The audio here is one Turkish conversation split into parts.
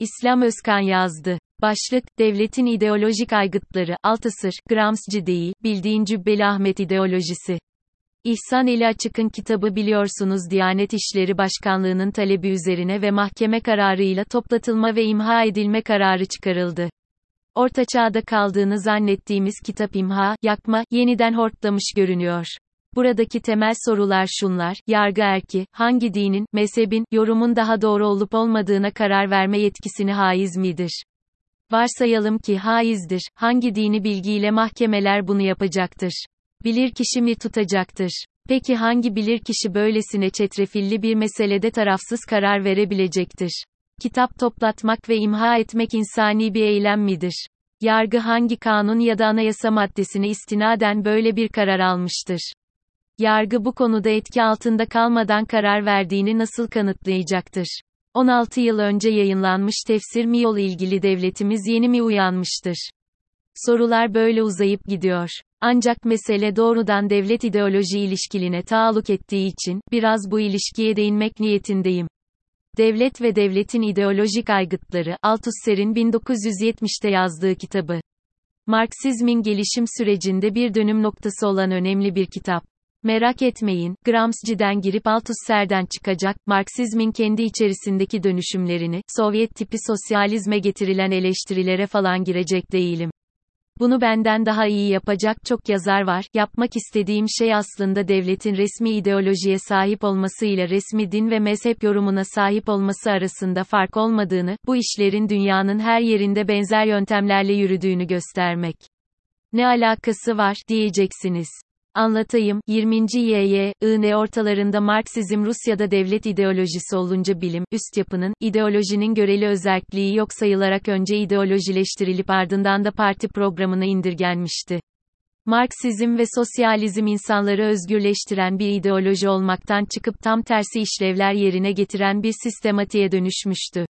İslam Özkan yazdı. Başlık, devletin ideolojik aygıtları, Altısır, Gramsci değil, bildiğin Cübbeli Ahmet ideolojisi. İhsan Eli Açık'ın kitabı biliyorsunuz Diyanet İşleri Başkanlığı'nın talebi üzerine ve mahkeme kararıyla toplatılma ve imha edilme kararı çıkarıldı. Orta çağda kaldığını zannettiğimiz kitap imha, yakma, yeniden hortlamış görünüyor. Buradaki temel sorular şunlar, yargı erki, hangi dinin, mezhebin, yorumun daha doğru olup olmadığına karar verme yetkisini haiz midir? Varsayalım ki haizdir, hangi dini bilgiyle mahkemeler bunu yapacaktır? Bilir kişi mi tutacaktır? Peki hangi bilir kişi böylesine çetrefilli bir meselede tarafsız karar verebilecektir? Kitap toplatmak ve imha etmek insani bir eylem midir? Yargı hangi kanun ya da anayasa maddesine istinaden böyle bir karar almıştır? Yargı bu konuda etki altında kalmadan karar verdiğini nasıl kanıtlayacaktır? 16 yıl önce yayınlanmış tefsir mi yol ilgili devletimiz yeni mi uyanmıştır? Sorular böyle uzayıp gidiyor. Ancak mesele doğrudan devlet ideoloji ilişkiline taalluk ettiği için, biraz bu ilişkiye değinmek niyetindeyim. Devlet ve Devletin İdeolojik Aygıtları, Althusser'in 1970'te yazdığı kitabı. Marksizmin gelişim sürecinde bir dönüm noktası olan önemli bir kitap. Merak etmeyin, Gramsci'den girip Althusser'den çıkacak, Marksizmin kendi içerisindeki dönüşümlerini, Sovyet tipi sosyalizme getirilen eleştirilere falan girecek değilim. Bunu benden daha iyi yapacak çok yazar var. Yapmak istediğim şey aslında devletin resmi ideolojiye sahip olması ile resmi din ve mezhep yorumuna sahip olması arasında fark olmadığını, bu işlerin dünyanın her yerinde benzer yöntemlerle yürüdüğünü göstermek. Ne alakası var diyeceksiniz. Anlatayım, 20. YY, IN ortalarında Marksizm Rusya'da devlet ideolojisi olunca bilim, üst yapının, ideolojinin göreli özelliği yok sayılarak önce ideolojileştirilip ardından da parti programına indirgenmişti. Marksizm ve sosyalizm insanları özgürleştiren bir ideoloji olmaktan çıkıp tam tersi işlevler yerine getiren bir sistematiğe dönüşmüştü.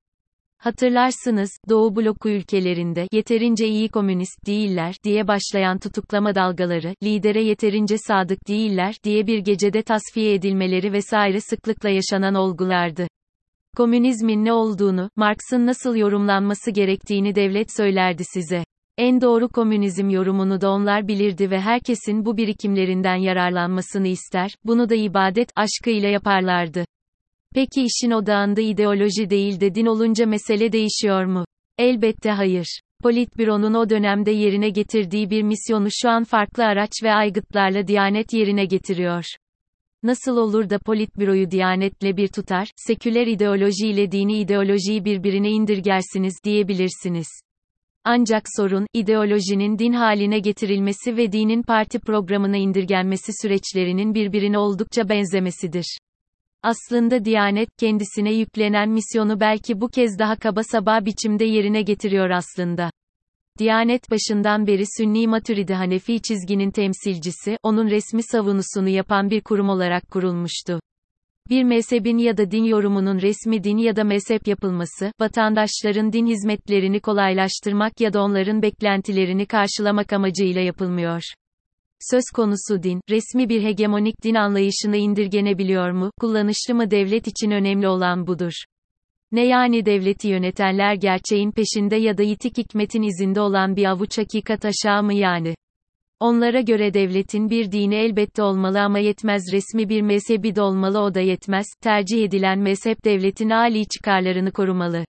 Hatırlarsınız, Doğu bloku ülkelerinde yeterince iyi komünist değiller diye başlayan tutuklama dalgaları, lidere yeterince sadık değiller diye bir gecede tasfiye edilmeleri vesaire sıklıkla yaşanan olgulardı. Komünizmin ne olduğunu, Marx'ın nasıl yorumlanması gerektiğini devlet söylerdi size. En doğru komünizm yorumunu da onlar bilirdi ve herkesin bu birikimlerinden yararlanmasını ister, bunu da ibadet, aşkıyla yaparlardı. Peki işin odağında ideoloji değil de din olunca mesele değişiyor mu? Elbette hayır. Politbüro'nun o dönemde yerine getirdiği bir misyonu şu an farklı araç ve aygıtlarla Diyanet yerine getiriyor. Nasıl olur da politbüroyu Diyanetle bir tutar, seküler ideoloji ile dini ideolojiyi birbirine indirgersiniz diyebilirsiniz. Ancak sorun, ideolojinin din haline getirilmesi ve dinin parti programına indirgenmesi süreçlerinin birbirine oldukça benzemesidir. Aslında Diyanet, kendisine yüklenen misyonu belki bu kez daha kaba saba biçimde yerine getiriyor aslında. Diyanet başından beri Sünni Maturidi Hanefi çizginin temsilcisi, onun resmi savunusunu yapan bir kurum olarak kurulmuştu. Bir mezhebin ya da din yorumunun resmi din ya da mezhep yapılması, vatandaşların din hizmetlerini kolaylaştırmak ya da onların beklentilerini karşılamak amacıyla yapılmıyor. Söz konusu din, resmi bir hegemonik din anlayışına indirgenebiliyor mu? Kullanışlı mı devlet için önemli olan budur. Ne yani devleti yönetenler gerçeğin peşinde ya da yitik hikmetin izinde olan bir avuç hakikat aşağı mı yani? Onlara göre devletin bir dini elbette olmalı ama yetmez resmi bir mezhebi de olmalı o da yetmez, tercih edilen mezhep devletin âli çıkarlarını korumalı.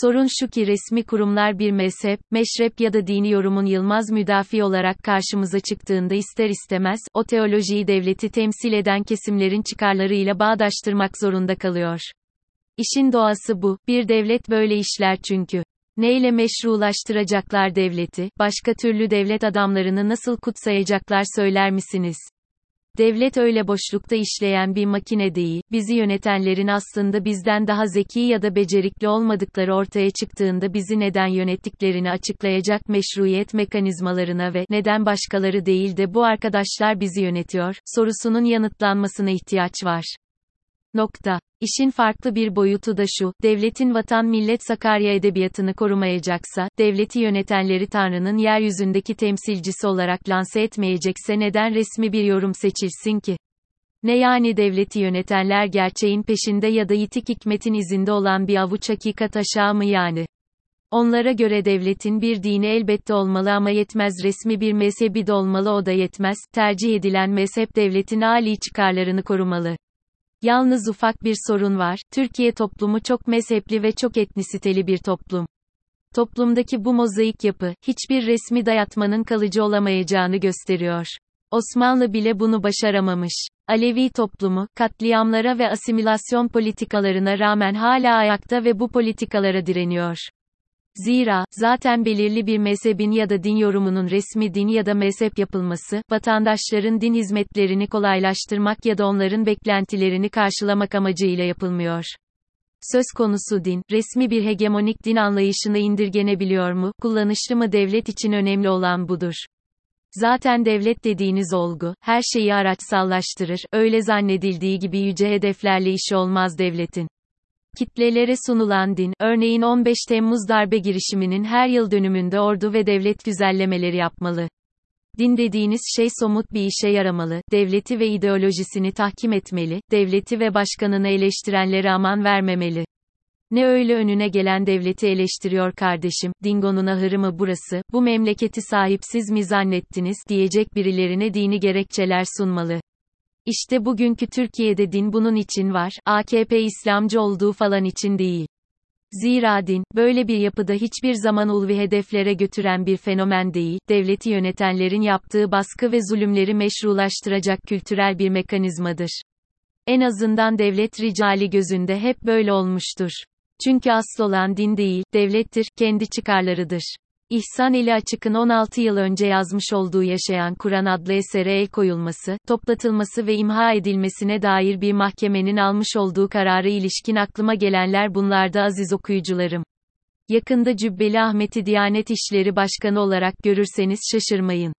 Sorun şu ki resmi kurumlar bir mezhep, meşrep ya da dini yorumun yılmaz müdafi olarak karşımıza çıktığında ister istemez, o teolojiyi devleti temsil eden kesimlerin çıkarlarıyla bağdaştırmak zorunda kalıyor. İşin doğası bu, bir devlet böyle işler çünkü. Neyle meşrulaştıracaklar devleti, başka türlü devlet adamlarını nasıl kutsayacaklar söyler misiniz? Devlet öyle boşlukta işleyen bir makine değil, bizi yönetenlerin aslında bizden daha zeki ya da becerikli olmadıkları ortaya çıktığında bizi neden yönettiklerini açıklayacak meşruiyet mekanizmalarına ve neden başkaları değil de bu arkadaşlar bizi yönetiyor, sorusunun yanıtlanmasına ihtiyaç var. Nokta. İşin farklı bir boyutu da şu, devletin vatan millet Sakarya edebiyatını korumayacaksa, devleti yönetenleri Tanrı'nın yeryüzündeki temsilcisi olarak lanse etmeyecekse neden resmi bir yorum seçilsin ki? Ne yani devleti yönetenler gerçeğin peşinde ya da yitik hikmetin izinde olan bir avuç hakikat aşağı mı yani? Onlara göre devletin bir dini elbette olmalı ama yetmez resmi bir mezhebi de olmalı o da yetmez, tercih edilen mezhep devletin âli çıkarlarını korumalı. Yalnız ufak bir sorun var, Türkiye toplumu çok mezhepli ve çok etnisiteli bir toplum. Toplumdaki bu mozaik yapı, hiçbir resmi dayatmanın kalıcı olamayacağını gösteriyor. Osmanlı bile bunu başaramamış. Alevi toplumu, katliamlara ve asimilasyon politikalarına rağmen hala ayakta ve bu politikalara direniyor. Zira, zaten belirli bir mezhebin ya da din yorumunun resmi din ya da mezhep yapılması, vatandaşların din hizmetlerini kolaylaştırmak ya da onların beklentilerini karşılamak amacıyla yapılmıyor. Söz konusu din, resmi bir hegemonik din anlayışına indirgenebiliyor mu, kullanışlı mı devlet için önemli olan budur. Zaten devlet dediğiniz olgu, her şeyi araçsallaştırır, öyle zannedildiği gibi yüce hedeflerle işi olmaz devletin. Kitlelere sunulan din, örneğin 15 Temmuz darbe girişiminin her yıl dönümünde ordu ve devlet güzellemeleri yapmalı. Din dediğiniz şey somut bir işe yaramalı, devleti ve ideolojisini tahkim etmeli, devleti ve başkanını eleştirenlere aman vermemeli. Ne öyle önüne gelen devleti eleştiriyor kardeşim, Dingo'nun ahırı mı burası, bu memleketi sahipsiz mi zannettiniz, diyecek birilerine dini gerekçeler sunmalı. İşte bugünkü Türkiye'de din bunun için var, AKP İslamcı olduğu falan için değil. Zira din, böyle bir yapıda hiçbir zaman ulvi hedeflere götüren bir fenomen değil, devleti yönetenlerin yaptığı baskı ve zulümleri meşrulaştıracak kültürel bir mekanizmadır. En azından devlet ricali gözünde hep böyle olmuştur. Çünkü asıl olan din değil, devlettir, kendi çıkarlarıdır. İhsan Eli Açık'ın 16 yıl önce yazmış olduğu Yaşayan Kur'an adlı esere el koyulması, toplatılması ve imha edilmesine dair bir mahkemenin almış olduğu kararı ilişkin aklıma gelenler bunlarda aziz okuyucularım. Yakında Cübbeli Ahmet'i Diyanet İşleri Başkanı olarak görürseniz şaşırmayın.